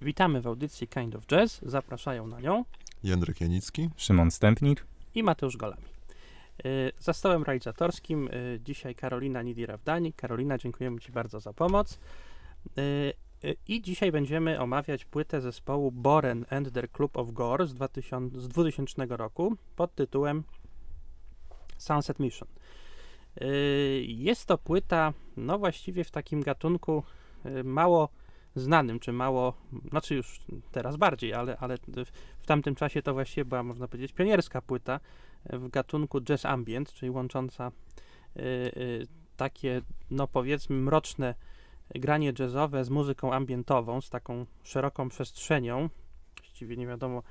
Witamy w audycji Kind of Jazz. Zapraszają na nią Jędrek Janicki, Szymon Stępnik i Mateusz Golami. Y, Za stołem realizatorskim y, dzisiaj Karolina Nidira-Wdani. Karolina, dziękujemy Ci bardzo za pomoc. Y, I dzisiaj będziemy omawiać płytę zespołu Boren and their Club of Gore z 2000, z 2000 roku pod tytułem Sunset Mission. Y, Jest to płyta, no właściwie w takim gatunku y, mało znanym, czy mało, znaczy już teraz bardziej, ale, ale w, tamtym czasie to właściwie była, można powiedzieć, pionierska płyta w gatunku jazz ambient, czyli łącząca y, y, takie, no powiedzmy, mroczne granie jazzowe z muzyką ambientową, z taką szeroką przestrzenią, właściwie nie wiadomo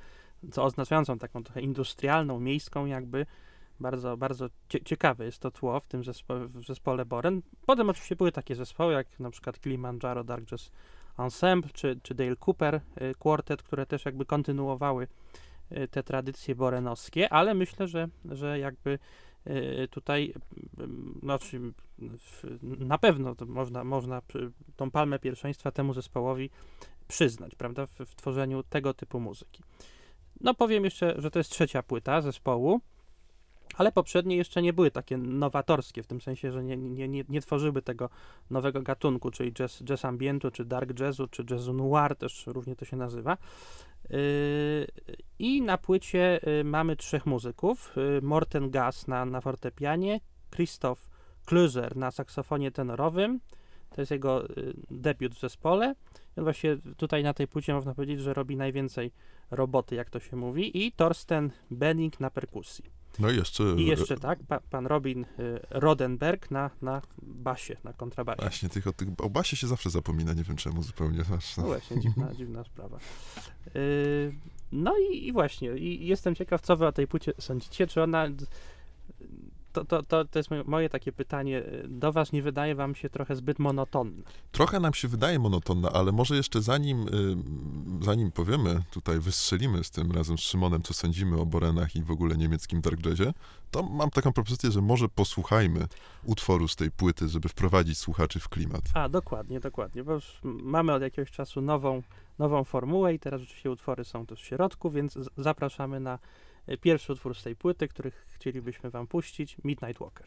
co oznaczającą, taką trochę industrialną, miejską jakby, bardzo, bardzo cie, ciekawe jest to tło w tym zespo, w zespole Boren. Potem oczywiście były takie zespoły, jak na przykład Kilimanjaro Dark Jazz Ensemble, czy, czy Dale Cooper y, Quartet, które też jakby kontynuowały y, te tradycje borenowskie, ale myślę, że, że jakby tutaj mm, znaczy, na pewno można, można tą palmę pierwszeństwa temu zespołowi przyznać, prawda, w, w tworzeniu tego typu muzyki. No powiem jeszcze, że to jest trzecia płyta zespołu, ale poprzednie jeszcze nie były takie nowatorskie, w tym sensie, że nie, nie, nie, nie tworzyły tego nowego gatunku, czyli jazz, jazz ambientu, czy dark jazzu, czy jazzu noir, też różnie to się nazywa. Yy, I na płycie yy, mamy trzech muzyków. Yy, Morten Gass na, na fortepianie, Christoph Kluser na saksofonie tenorowym. To jest jego debiut w zespole. I on właśnie tutaj na tej płycie można powiedzieć, że robi najwięcej roboty, jak to się mówi. I Torsten Benning na perkusji. No i jeszcze, I jeszcze tak, pa, pan Robin y, Rodenberg na, na basie, na kontrabasie. właśnie tych, o, tych, o basie się zawsze zapomina, nie wiem czemu zupełnie. Aż, No właśnie, dziwna, dziwna sprawa. Y, no i, i właśnie, i jestem ciekaw, co wy o tej płycie sądzicie, czy ona... To, to, to, to jest moje, takie pytanie do was, nie wydaje wam się trochę zbyt monotonna? Trochę nam się wydaje monotonna, ale może jeszcze zanim, y, zanim powiemy, tutaj wystrzelimy z tym razem z Szymonem, co sądzimy o Borenach i w ogóle niemieckim dark jazzie, to mam taką propozycję, że może posłuchajmy utworu z tej płyty, żeby wprowadzić słuchaczy w klimat. A, dokładnie, dokładnie, bo już mamy od jakiegoś czasu nową, nową formułę i teraz rzeczywiście utwory są tu w środku, więc zapraszamy na pierwszy utwór z tej płyty, który chcielibyśmy wam puścić, Midnight Walker.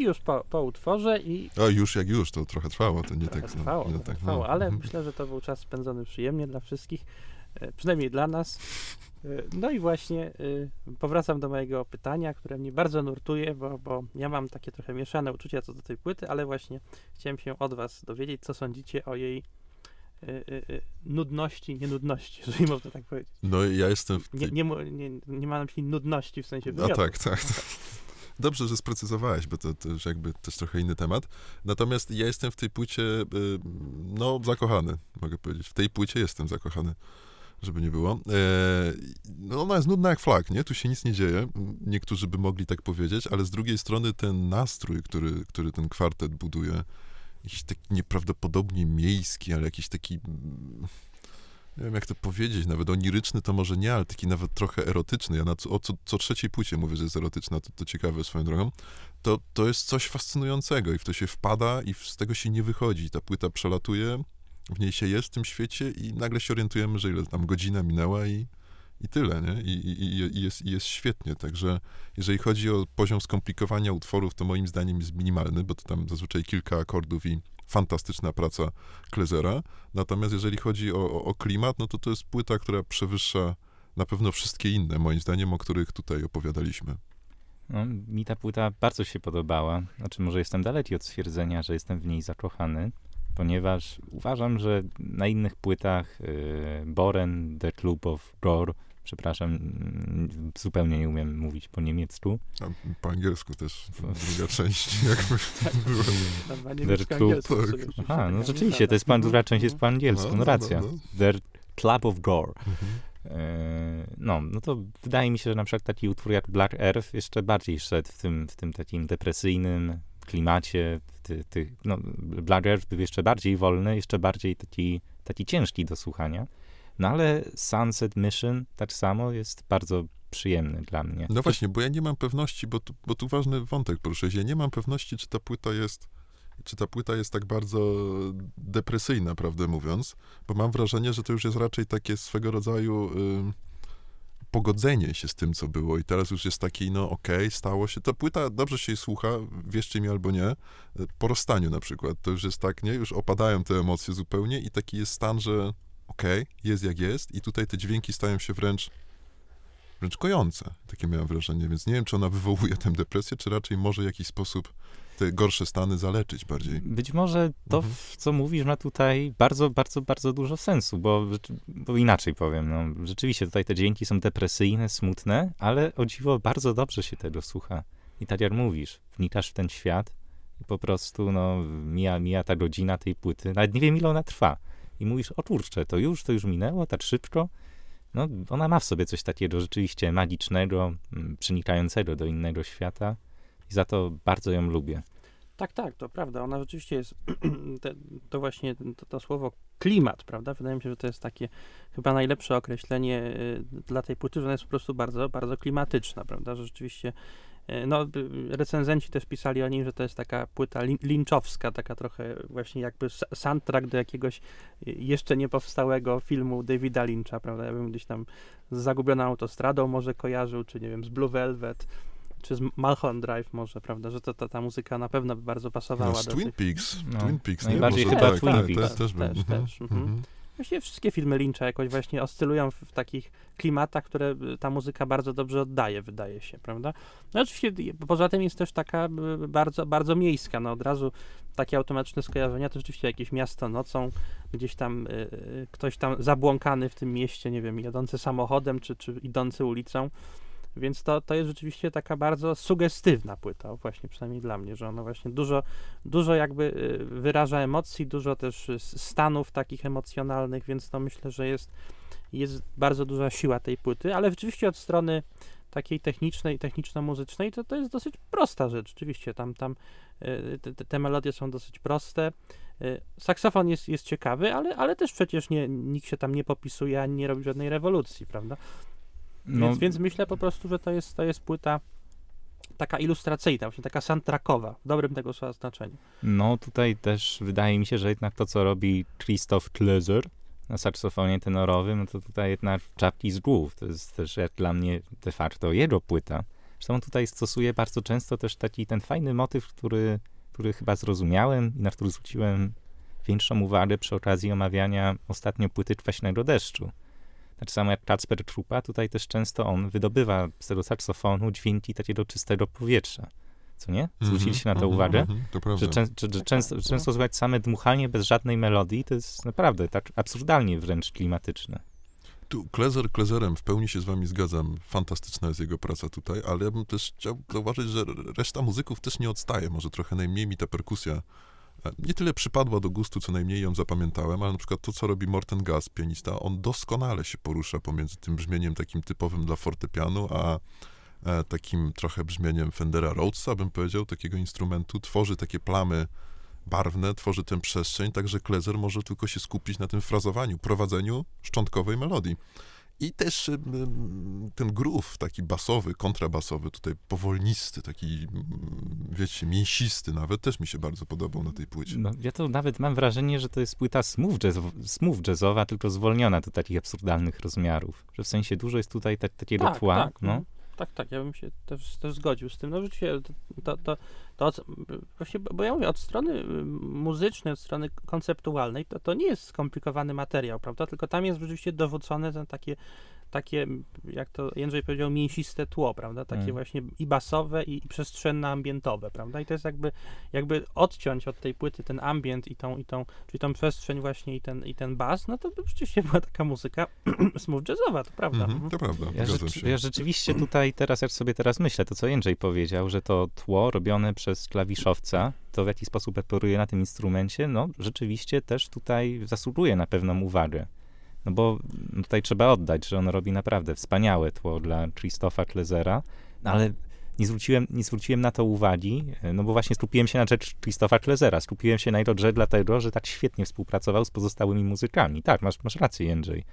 I już po, po utworze i... A już jak już, to trochę trwało, to nie tak. Trwało, nie trochę tak, trwało, no. ale Mhm. myślę, że to był czas spędzony przyjemnie dla wszystkich, e, przynajmniej dla nas. E, No i właśnie e, powracam do mojego pytania, które mnie bardzo nurtuje, bo, bo ja mam takie trochę mieszane uczucia co do tej płyty, ale właśnie chciałem się od was dowiedzieć, co sądzicie o jej nudności, nie nudności, jeżeli można tak powiedzieć. No i ja jestem Nie, tej... nie, mu- nie, nie ma na myśli nudności w sensie A wywiadu. tak, tak. Dobrze, że sprecyzowałeś, bo to, to już jakby też trochę inny temat. Natomiast ja jestem w tej płycie, y, no, zakochany, mogę powiedzieć. W tej płycie jestem zakochany, żeby nie było. E, no, ona jest nudna jak flag, nie? Tu się nic nie dzieje. Niektórzy by mogli tak powiedzieć, ale z drugiej strony ten nastrój, który, który ten kwartet buduje, jakiś taki nieprawdopodobnie miejski, ale jakiś taki... Nie wiem, jak to powiedzieć, nawet oniryczny to może nie, ale taki nawet trochę erotyczny. Ja na co, o co, co trzeciej płcie mówię, że jest erotyczna, to, to ciekawe swoją drogą. To, to jest coś fascynującego i w to się wpada i z tego się nie wychodzi. Ta płyta przelatuje, w niej się jest w tym świecie i nagle się orientujemy, że ile tam godzina minęła i, i tyle, nie? I, i- i, jest, I jest świetnie. Także jeżeli chodzi o poziom skomplikowania utworów, to moim zdaniem jest minimalny, bo to tam zazwyczaj kilka akordów i fantastyczna praca Klezera. Natomiast jeżeli chodzi o, o, o klimat, no to to jest płyta, która przewyższa na pewno wszystkie inne, moim zdaniem, o których tutaj opowiadaliśmy. No, mi ta płyta bardzo się podobała. Znaczy, może jestem daleki od stwierdzenia, że jestem w niej zakochany, ponieważ uważam, że na innych płytach y, Boren, The Club of Gore, przepraszam, mm, zupełnie nie umiem mówić po niemiecku. A po angielsku też druga część, jakby była. Der tak. oczywiście Aha, no rzeczywiście, to jest pan, druga część jest po angielsku, no racja. no. The Club of Gore. Mhm. E, No, no to wydaje mi się, że na przykład taki utwór jak Black Earth jeszcze bardziej szedł w tym, w tym takim depresyjnym klimacie. Ty, ty, no, Black Earth był jeszcze bardziej wolny, jeszcze bardziej taki, taki ciężki do słuchania. No ale Sunset Mission tak samo jest bardzo przyjemny dla mnie. No właśnie, bo ja nie mam pewności, bo tu, bo tu ważny wątek poruszyłeś. Ja nie mam pewności, czy ta płyta jest, czy ta płyta jest tak bardzo depresyjna, prawdę mówiąc, bo mam wrażenie, że to już jest raczej takie swego rodzaju ym, pogodzenie się z tym, co było i teraz już jest taki, no okej, stało się. Ta płyta dobrze się jej słucha, wierzcie mi albo nie, y, po rozstaniu na przykład. To już jest tak, nie? Już opadają te emocje zupełnie i taki jest stan, że okej, jest jak jest i tutaj te dźwięki stają się wręcz wręcz kojące. Takie miałem wrażenie, więc nie wiem, czy ona wywołuje tę depresję, czy raczej może w jakiś sposób te gorsze stany zaleczyć bardziej. Być może to, Mhm. co mówisz, ma tutaj bardzo, bardzo, bardzo dużo sensu, bo, bo inaczej powiem, no, rzeczywiście tutaj te dźwięki są depresyjne, smutne, ale o dziwo bardzo dobrze się tego słucha. I tak jak mówisz, wnikasz w ten świat i po prostu, no, mija, mija ta godzina tej płyty, nawet nie wiem, ile ona trwa. I mówisz, o kurczę, to już, to już minęło, tak szybko. No, ona ma w sobie coś takiego rzeczywiście magicznego, mm, przenikającego do innego świata i za to bardzo ją lubię. Tak, tak, to prawda. Ona rzeczywiście jest, te, to właśnie to, to słowo klimat, prawda? Wydaje mi się, że to jest takie chyba najlepsze określenie y, dla tej płyty, że ona jest po prostu bardzo, bardzo klimatyczna, prawda? Że rzeczywiście, no, y, recenzenci też pisali o niej, że to jest taka płyta lin, linczowska, taka trochę właśnie jakby soundtrack do jakiegoś y, jeszcze nie powstałego filmu Davida Lyncha, prawda? Ja bym gdzieś tam z Zagubioną autostradą może kojarzył, czy nie wiem, z Blue Velvet, czy z Malholland Drive może, prawda, że to, ta, ta muzyka na pewno by bardzo pasowała No, z do Twin tych... Peaks, No, Twin Peaks, nie? najbardziej chyba tak, Twin tak, Peaks. Też, też, też, mhm. mhm. Właściwie wszystkie filmy Lyncha jakoś właśnie oscylują w, w takich klimatach, które y, ta muzyka bardzo dobrze oddaje, wydaje się, prawda? No oczywiście y, poza tym jest też taka y, bardzo, bardzo miejska, no od razu takie automatyczne skojarzenia, to rzeczywiście jakieś miasto nocą, gdzieś tam y, ktoś tam zabłąkany w tym mieście, nie wiem, jadący samochodem, czy, czy idący ulicą, więc to, to jest rzeczywiście taka bardzo sugestywna płyta, właśnie przynajmniej dla mnie, że ona właśnie dużo, dużo jakby y, wyraża emocji, dużo też y, stanów takich emocjonalnych, więc to myślę, że jest, jest bardzo duża siła tej płyty, ale rzeczywiście od strony takiej technicznej, techniczno-muzycznej, to to jest dosyć prosta rzecz, rzeczywiście, tam, tam y, te, te- melodie są dosyć proste, saksofon jest, jest ciekawy, ale, ale też przecież nie, nikt się tam nie popisuje, ani nie robi żadnej rewolucji, prawda? No, Więc, więc myślę po prostu, że to jest, to jest płyta taka ilustracyjna, właśnie taka soundtrackowa, w dobrym tego słowa znaczeniu. No tutaj też wydaje mi się, że jednak to, co robi Christoph Klöser na saksofonie tenorowym, no to tutaj jednak czapki z głów. To jest też jak dla mnie de facto jego płyta, Zresztą on tutaj stosuje bardzo często też taki ten fajny motyw, który, który chyba zrozumiałem i na który zwróciłem większą uwagę przy okazji omawiania ostatnio płyty Kwaśnego Deszczu. Tak samo jak Kacper Trupa, tutaj też często on wydobywa z tego saksofonu dźwięki takiego czystego powietrza. Co nie? Zwróciliście na to Mhm, uwagę? mhm, To prawda. Że, czę, że, że często, często słychać same dmuchanie bez żadnej melodii, to jest naprawdę tak absurdalnie wręcz klimatyczne. Tu Klezer Klezerem, w pełni się z wami zgadzam. Fantastyczna jest jego praca tutaj, ale ja bym też chciał zauważyć, że reszta muzyków też nie odstaje. Może trochę najmniej mi ta perkusja nie tyle przypadła do gustu, co najmniej ją zapamiętałem, ale na przykład to, co robi Morten Gas, pianista, on doskonale się porusza pomiędzy tym brzmieniem takim typowym dla fortepianu, a e, takim trochę brzmieniem Fendera Rhodesa, bym powiedział, takiego instrumentu. Tworzy takie plamy barwne, tworzy tę przestrzeń, także Klezer może tylko się skupić na tym frazowaniu, prowadzeniu szczątkowej melodii. I też ten groove taki basowy, kontrabasowy, tutaj powolnisty, taki, wiecie, mięsisty nawet, też mi się bardzo podobał na tej płycie. No, ja to nawet mam wrażenie, że to jest płyta smooth, jazz, smooth jazzowa, tylko zwolniona do takich absurdalnych rozmiarów. Że w sensie dużo jest tutaj ta, takiego Tak, tła. tak, no. Tak, tak, ja bym się też, też zgodził z tym. No rzeczywiście, to, to, to, to właśnie, bo ja mówię, od strony y, muzycznej, od strony konceptualnej, to, to nie jest skomplikowany materiał, prawda, tylko tam jest rzeczywiście dowódzone ten takie, takie, jak to Jędrzej powiedział, mięsiste tło, prawda, takie Mm. właśnie i basowe, i, i przestrzenne-ambientowe, prawda, i to jest jakby, jakby odciąć od tej płyty ten ambient i tą, i tą, czyli tą przestrzeń właśnie i ten, i ten bas, no to by rzeczywiście była taka muzyka smooth jazzowa, to prawda. Mhm, Mhm. to prawda, Ja, rzecz, ja rzeczywiście tutaj teraz, jak sobie teraz myślę, to co Jędrzej powiedział, że to tło robione przez klawiszowca, to w jaki sposób operuje na tym instrumencie, no rzeczywiście też tutaj zasługuje na pewną uwagę. No bo tutaj trzeba oddać, że on robi naprawdę wspaniałe tło dla Christopha Klezera, no ale nie zwróciłem, nie zwróciłem na to uwagi, no bo właśnie skupiłem się na rzecz Christopha Klezera. Skupiłem się na jego grze dlatego, że tak świetnie współpracował z pozostałymi muzykami. Tak, masz, masz rację, Jędrzej.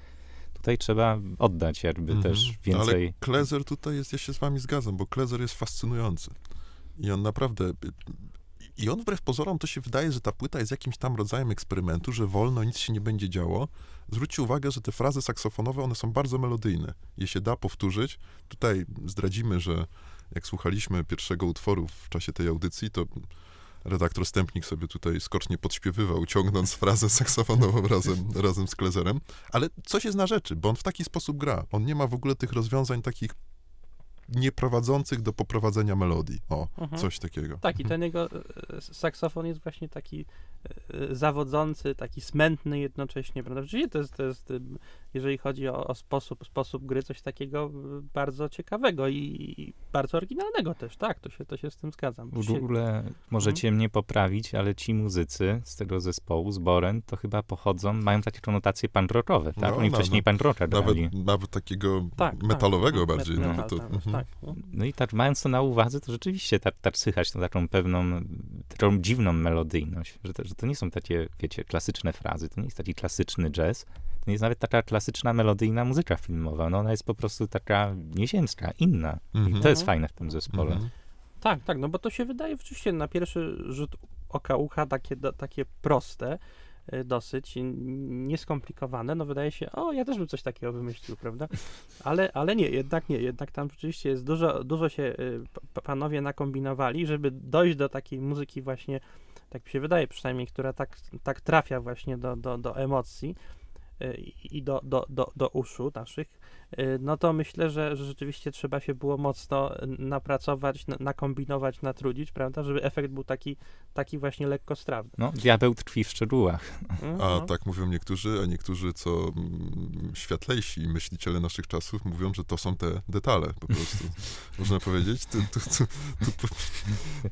Tutaj trzeba oddać jakby Mhm. też więcej... Ale Klezer tutaj jest, ja się z wami zgadzam, bo Klezer jest fascynujący. I on naprawdę... I on wbrew pozorom to się wydaje, że ta płyta jest jakimś tam rodzajem eksperymentu, że wolno, nic się nie będzie działo. Zwróćcie uwagę, że te frazy saksofonowe, one są bardzo melodyjne. Je się da powtórzyć. Tutaj zdradzimy, że jak słuchaliśmy pierwszego utworu w czasie tej audycji, to redaktor Stępnik sobie tutaj skocznie podśpiewywał, ciągnąc frazę saksofonową razem, razem z Klezerem. Ale coś jest na rzeczy, bo on w taki sposób gra. On nie ma w ogóle tych rozwiązań takich nieprowadzących do poprowadzenia melodii. O, Mhm. coś takiego. Tak, i ten jego e, saksofon jest właśnie taki e, zawodzący, taki smętny jednocześnie, prawda? Rzeczywiście to jest, to jest jeżeli chodzi o, o sposób, sposób gry, coś takiego y, bardzo ciekawego i, i bardzo oryginalnego też, tak, to się, to się z tym zgadzam. W Się- ogóle możecie mnie poprawić, ale ci muzycy z tego zespołu, z Boren, to chyba pochodzą, mają takie konotacje pan-rockowe, tak? No, Oni no, wcześniej pan-rocka. Nawet, nawet takiego tak, metalowego tak, bardziej. met- no, metal, to, tak, mhm. tak, no. No i tak, mając to na uwadze, to rzeczywiście tak, tak słychać tą taką pewną, taką dziwną melodyjność, że to, że to nie są takie, wiecie, klasyczne frazy, to nie jest taki klasyczny jazz, to nie jest nawet taka klasyczna melodyjna muzyka filmowa, no ona jest po prostu taka nieziemska, inna. I to jest Mhm. fajne w tym zespole. Mhm. Tak, tak, no bo to się wydaje rzeczywiście na pierwszy rzut oka ucha takie, do, takie proste, y, dosyć nieskomplikowane, no wydaje się, o, ja też bym coś takiego wymyślił, prawda? Ale, ale nie, jednak nie, jednak tam rzeczywiście jest dużo, dużo się y, panowie nakombinowali, żeby dojść do takiej muzyki właśnie, tak mi się wydaje przynajmniej, która tak, tak trafia właśnie do, do, do emocji y, i do, do, do, do uszu naszych, no to myślę, że, że rzeczywiście trzeba się było mocno y, napracować, na- nakombinować, natrudzić, prawda, żeby efekt był taki, taki właśnie lekkostrawny. No, diabeł tkwi w szczegółach. Mm, A no. tak mówią niektórzy, a niektórzy, co mm, światlejsi myśliciele naszych czasów, mówią, że to są te detale po prostu. Można powiedzieć? Tu, tu, tu, tu, tu,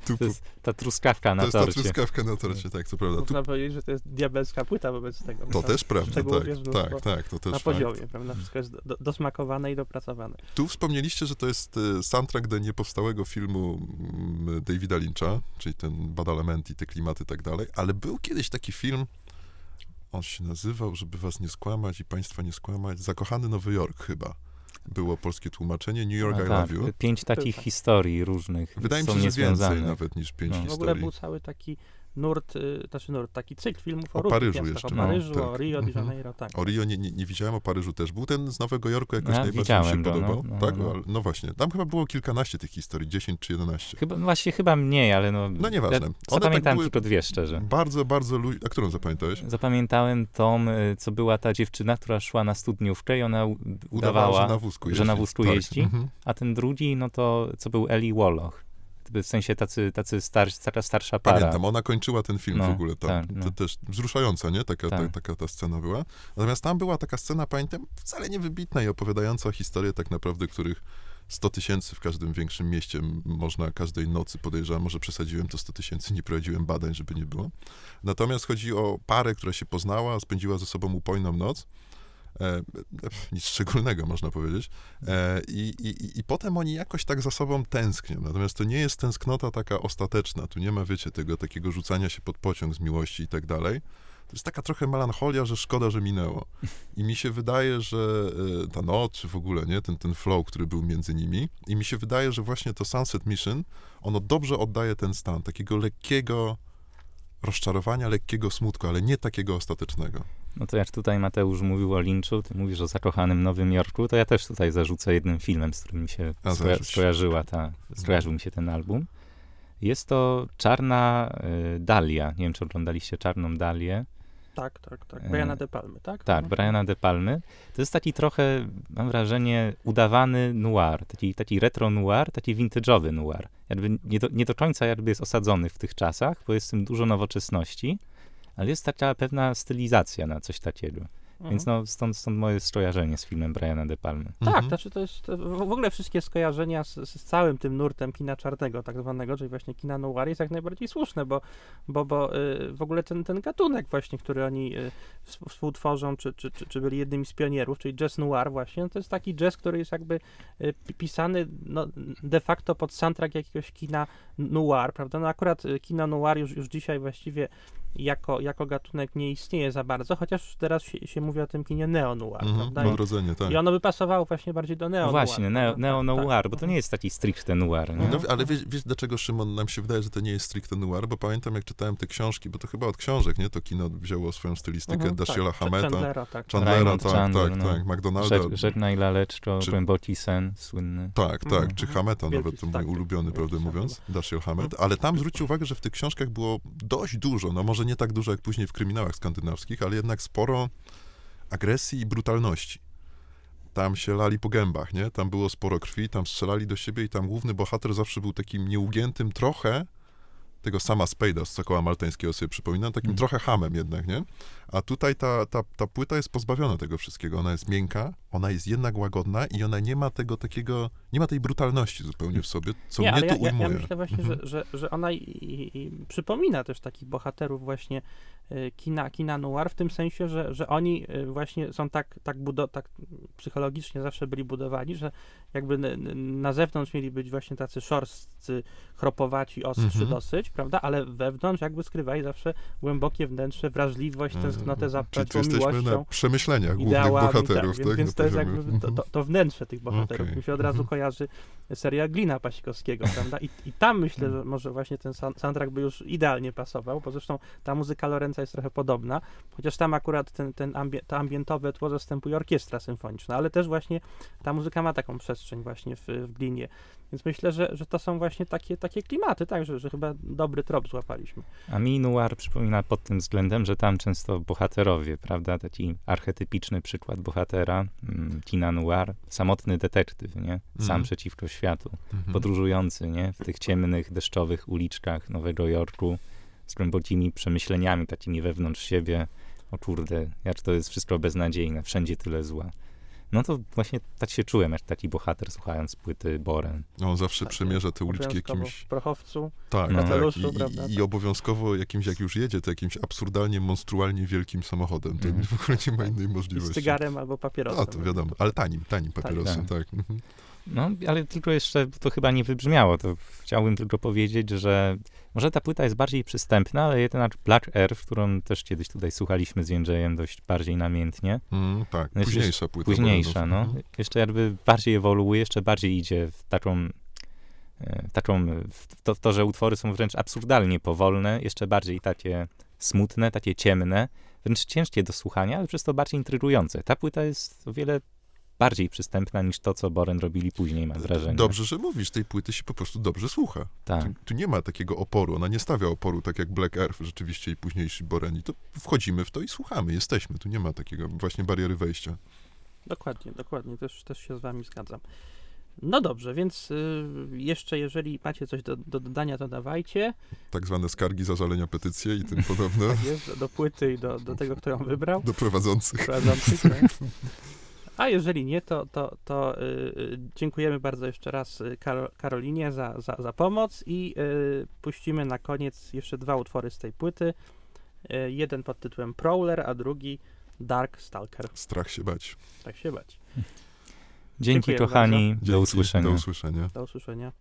tu, To jest ta truskawka to na jest ta torcie. truskawka na torcie, tak, co prawda. Tu, Można powiedzieć, że to jest diabelska płyta wobec tego. to też prawda, tak, tak, tak, to też Na fakt. poziomie, prawda? Wszystko jest do, dosmakowane i dopracowane. Tu wspomnieliście, że to jest e, soundtrack do niepowstałego filmu mm, Davida Lyncha, czyli ten Badalement i te klimaty i tak dalej, ale był kiedyś taki film, on się nazywał, żeby was nie skłamać i państwa nie skłamać, Zakochany Nowy Jork chyba. Było polskie tłumaczenie, New York No I tak, Love You. Pięć takich tak. historii różnych Wydaje mi się, że więcej niezwiązane. nawet niż pięć No. W ogóle historii. był cały taki nurt, y, znaczy nurt, taki cykl filmów o, O różnych Paryżu miastach, jeszcze, o no, Paryżu, tak. o Rio de Mhm. Janeiro, tak. O Rio nie, nie, nie widziałem, o Paryżu też był. Ten z Nowego Jorku jakoś Ja najbardziej mi się go, no, podobał. no, tak? no, No, no. ale- no właśnie, tam chyba było kilkanaście tych historii, 10 czy 11. Chyba, no właśnie chyba mniej, ale no... No nieważne. Ja tak zapamiętałem były- tylko dwie, szczerze. Bardzo, bardzo lu- A którą zapamiętałeś? Zapamiętałem tą, y, co była ta dziewczyna, która szła na studniówkę i ona u- udawała, że na wózku jeździ. że na wózku tak. jeździ. Mhm. a ten drugi, no to co był Eli Woloch. W sensie tacy, tacy star, taka starsza para. Pamiętam, ona kończyła ten film No, w ogóle tam. tak, no. Też wzruszająca, nie? Taka, ta, Tak. taka ta scena była. Natomiast tam była taka scena, pamiętam, wcale nie wybitna i opowiadająca historię tak naprawdę, których 100 tysięcy w każdym większym mieście można każdej nocy, podejrzewam, może przesadziłem to 100 tysięcy, nie prowadziłem badań, żeby nie było. Natomiast chodzi o parę, która się poznała, spędziła ze sobą upojną noc. E, nic szczególnego, można powiedzieć. E, i, i, I potem oni jakoś tak za sobą tęsknią. Natomiast to nie jest tęsknota taka ostateczna. Tu nie ma, wiecie, tego takiego rzucania się pod pociąg z miłości i tak dalej. To jest taka trochę melancholia, że szkoda, że minęło. I mi się wydaje, że e, ta noc, czy w ogóle, nie, ten, ten flow, który był między nimi, i mi się wydaje, że właśnie to Sunset Mission, ono dobrze oddaje ten stan, takiego lekkiego rozczarowania, lekkiego smutku, ale nie takiego ostatecznego. No to jak tutaj Mateusz mówił o Lynchu, ty mówisz o zakochanym Nowym Jorku, to ja też tutaj zarzucę jednym filmem, z którym mi się skoja- skojarzyła ta, skojarzył mi się ten album. Jest to Czarna y, Dalia. Nie wiem, czy oglądaliście Czarną Dalię. Tak, tak, tak. E, Briana De Palmy, tak? Tak, No. Briana De Palmy. To jest taki trochę, mam wrażenie, udawany noir, taki, taki retro noir, taki vintage'owy noir. Jakby nie do, nie do końca jakby jest osadzony w tych czasach, bo jest w tym dużo nowoczesności, ale jest taka pewna stylizacja na coś takiego. Mhm. Więc no, stąd, stąd moje skojarzenie z filmem Briana De Palmy. Tak, Mhm. znaczy to jest to w ogóle wszystkie skojarzenia z, z całym tym nurtem kina czarnego, tak zwanego, czyli właśnie kina noir jest jak najbardziej słuszne, bo, bo, bo y, w ogóle ten, ten gatunek właśnie, który oni y, współ- współtworzą, czy, czy, czy, czy byli jednymi z pionierów, czyli jazz noir właśnie, no to jest taki jazz, który jest jakby y, pi- pisany no, de facto pod soundtrack jakiegoś kina noir, prawda? No akurat y, kino noir już, już dzisiaj właściwie jako, jako gatunek nie istnieje za bardzo, chociaż teraz się, się mówi o tym kinie neo-noir, Mhm, tak. i ono by pasowało właśnie bardziej do neo No właśnie, neo, prawda? neo Tak, bo to nie jest taki stricte noir. Nie? No, ale wiesz, wiesz, dlaczego, Szymon, nam się wydaje, że to nie jest stricte noir? Bo pamiętam, jak czytałem te książki, bo to chyba od książek, nie? To kino wzięło swoją stylistykę Mhm, Dashiela tak. Hammeta, Chandlera, tak. Chandlera, tak, Chandler, tak, no. tak, McDonalda. Żeg- Żegnaj laleczko, Czy- głęboki sen, słynny. Tak, tak, Mhm, czy mhm. Hammeta Wielki, nawet, to mój tak, ulubiony, prawdę mówiąc, Dashiell Hammett, ale tam zwróćcie uwagę, że w tych książkach było dość dużo, no może nie tak dużo jak później w kryminałach skandynawskich, ale jednak sporo agresji i brutalności. Tam się lali po gębach, nie? Tam było sporo krwi, tam strzelali do siebie i tam główny bohater zawsze był takim nieugiętym trochę, tego sama Spade'a z Sokoła Maltańskiego sobie przypominam, takim Mhm. trochę hamem jednak, nie? A tutaj ta, ta, ta płyta jest pozbawiona tego wszystkiego. Ona jest miękka, ona jest jednak łagodna i ona nie ma tego takiego, nie ma tej brutalności zupełnie w sobie, co nie, mnie ale tu ja, ja, ujmuje. ja myślę właśnie, Mhm. że, że, że ona i, i, i przypomina też takich bohaterów właśnie y, kina, kina noir, w tym sensie, że, że oni y, właśnie są tak, tak, budo, tak psychologicznie zawsze byli budowani, że jakby na zewnątrz mieli być właśnie tacy szorstcy, chropowaci, ostrzy Mhm. dosyć, prawda, ale wewnątrz jakby skrywali zawsze głębokie wnętrze, wrażliwość, tęsknotę za. Czyli tu jesteśmy miłością. na przemyśleniach głównych ideałami, bohaterów, tak, tak? więc, więc to jest jakby to, to, to wnętrze tych bohaterów. Okej. Mi się od razu Mhm. kojarzy seria Glina Pasikowskiego, prawda? I, I tam myślę, że może właśnie ten sound- soundtrack by już idealnie pasował, bo zresztą ta muzyka Lorenza jest trochę podobna, chociaż tam akurat ten, ten ambie, to ambientowe tło zastępuje orkiestra symfoniczna, ale też właśnie ta muzyka ma taką przestrzeń właśnie w, w Glinie. Więc myślę, że, że to są właśnie takie, takie klimaty, tak, że, że chyba dobry trop złapaliśmy. A mi noir przypomina pod tym względem, że tam często bohaterowie, prawda, taki archetypiczny przykład bohatera, mm, kina noir, samotny detektyw, nie? Sam Mhm. przeciwko światu, Mhm. podróżujący, nie? W tych ciemnych, deszczowych uliczkach Nowego Jorku, z głębokimi przemyśleniami takimi wewnątrz siebie. O kurde, jak to jest wszystko beznadziejne, wszędzie tyle zła. No to właśnie tak się czułem, jak taki bohater, słuchając płyty Boren. On zawsze Takie przemierza te uliczki jakimś... W prochowcu. Tak, No. tak. I, prawda, i, tak. obowiązkowo jakimś, jak już jedzie, to jakimś absurdalnie, monstrualnie wielkim samochodem. To Mhm. w ogóle nie ma innej I z możliwości. cygarem albo papierosem. A, to wiadomo, ale tanim, tanim papierosem, tak. tak. No, ale tylko jeszcze to chyba nie wybrzmiało. To chciałbym tylko powiedzieć, że może ta płyta jest bardziej przystępna, ale jednak Black Earth, którą też kiedyś tutaj słuchaliśmy z Jędrzejem dość bardziej namiętnie. Mm, tak, No późniejsza płyta. Późniejsza, no. Mhm. Jeszcze jakby bardziej ewoluuje, jeszcze bardziej idzie w taką e, taką, to, to, że utwory są wręcz absurdalnie powolne, jeszcze bardziej takie smutne, takie ciemne, wręcz ciężkie do słuchania, ale przez to bardziej intrygujące. Ta płyta jest o wiele bardziej przystępna niż to, co Boren robili później, mam wrażenie. Dobrze, że mówisz, tej płyty się po prostu dobrze słucha. Tak. Tu, tu nie ma takiego oporu, ona nie stawia oporu, tak jak Black Earth rzeczywiście i późniejsi Boreni. To wchodzimy w to i słuchamy, jesteśmy. Tu nie ma takiego właśnie bariery wejścia. Dokładnie, dokładnie, też, też się z wami zgadzam. No dobrze, więc y, jeszcze jeżeli macie coś do, do dodania, to dawajcie. Tak zwane skargi, zażalenia, petycje i tym podobne Tak jest, do, do płyty i do, do tego, kto ją wybrał. do prowadzących. prowadzących. tak. A jeżeli nie, to, to, to y, y, dziękujemy bardzo jeszcze raz y, Karo, Karolinie za, za, za pomoc i y, puścimy na koniec jeszcze dwa utwory z tej płyty. Y, jeden pod tytułem Prowler, a drugi Dark Stalker. Strach się bać. Tak się bać. Dzięki, Dziękuję kochani. Do usłyszenia. Do usłyszenia. Do usłyszenia.